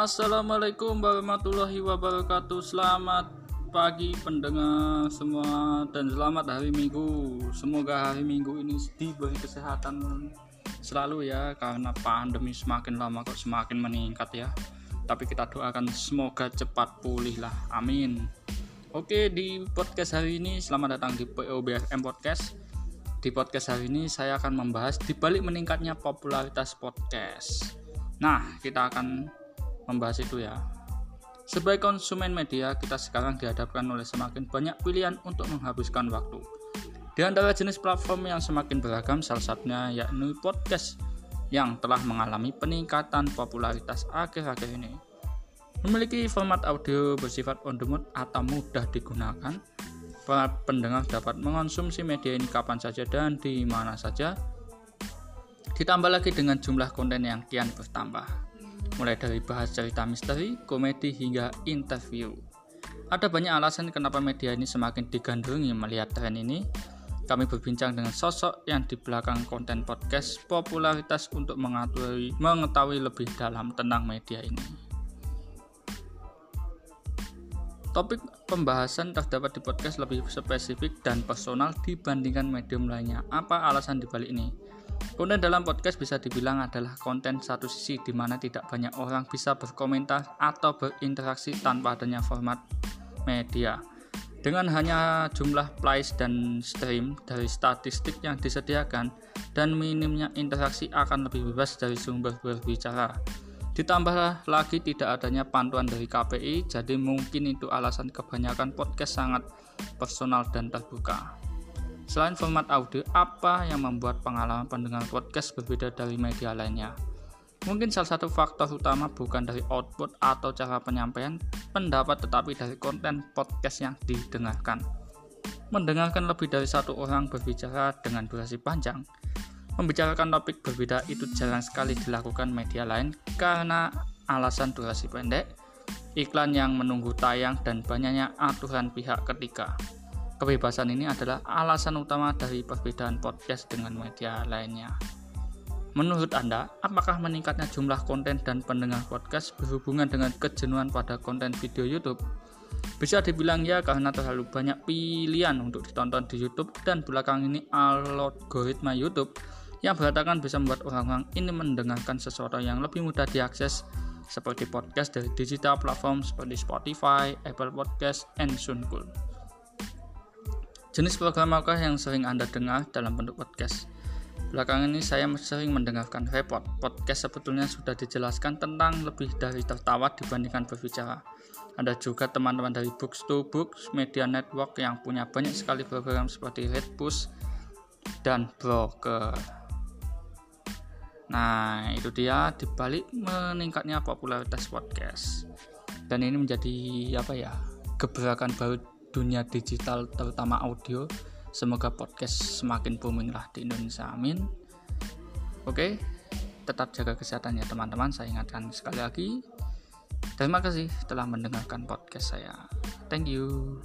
Assalamualaikum warahmatullahi wabarakatuh. Selamat pagi pendengar semua Dan selamat hari minggu. Semoga hari minggu ini diberi kesehatan selalu ya Karena pandemi semakin lama kok semakin meningkat ya. Tapi kita doakan semoga cepat pulih lah. Amin. Oke di podcast hari ini selamat datang di POBFM Podcast. Di podcast hari ini saya akan membahas dibalik meningkatnya popularitas podcast. Nah, kita akan membahas itu ya. Sebagai konsumen media, kita sekarang dihadapkan oleh semakin banyak pilihan untuk menghabiskan waktu. Di antara jenis platform yang semakin beragam, salah satunya yakni podcast yang telah mengalami peningkatan popularitas akhir-akhir ini. Memiliki format audio bersifat on demand atau mudah digunakan, para pendengar dapat mengonsumsi media ini kapan saja dan di mana saja. Ditambah lagi dengan jumlah konten yang kian bertambah mulai dari bahas cerita misteri, komedi, hingga interview. Ada banyak alasan kenapa media ini semakin digandrungi melihat tren ini. Kami berbincang dengan sosok yang di belakang konten podcast popularitas untuk mengetahui, mengetahui lebih dalam tentang media ini. Topik pembahasan terdapat di podcast lebih spesifik dan personal dibandingkan medium lainnya. Apa alasan dibalik ini? Konten dalam podcast bisa dibilang adalah konten satu sisi di mana tidak banyak orang bisa berkomentar atau berinteraksi tanpa adanya format media. Dengan hanya jumlah plays dan stream dari statistik yang disediakan dan minimnya interaksi akan lebih bebas dari sumber berbicara. Ditambah lagi tidak adanya pantuan dari KPI, jadi mungkin itu alasan kebanyakan podcast sangat personal dan terbuka. Selain format audio, apa yang membuat pengalaman pendengar podcast berbeda dari media lainnya? Mungkin salah satu faktor utama bukan dari output atau cara penyampaian pendapat, tetapi dari konten podcast yang didengarkan. Mendengarkan lebih dari satu orang berbicara dengan durasi panjang, membicarakan topik berbeda itu jarang sekali dilakukan media lain karena alasan durasi pendek, iklan yang menunggu tayang, dan banyaknya aturan pihak ketiga. Kebebasan ini adalah alasan utama dari perbedaan podcast dengan media lainnya. Menurut Anda, apakah meningkatnya jumlah konten dan pendengar podcast berhubungan dengan kejenuhan pada konten video YouTube? Bisa dibilang ya karena terlalu banyak pilihan untuk ditonton di YouTube dan belakang ini algoritma YouTube yang berantakan bisa membuat orang-orang ini mendengarkan sesuatu yang lebih mudah diakses seperti podcast dari digital platform seperti Spotify, Apple Podcast, and Soundcloud. Jenis program apakah yang sering Anda dengar dalam bentuk podcast? Belakangan ini saya sering mendengarkan report. Podcast sebetulnya sudah dijelaskan tentang lebih dari tertawa dibandingkan berbicara. Ada juga teman-teman dari Books to Books Media Network yang punya banyak sekali program seperti Redpush dan Broker. Nah, itu dia dibalik meningkatnya popularitas podcast. Dan ini menjadi apa ya? gebrakan baru dunia digital terutama audio. Semoga podcast semakin booming lah di Indonesia. Amin. Oke tetap jaga kesehatan ya teman-teman. Saya ingatkan sekali lagi terima kasih telah mendengarkan podcast saya. Thank you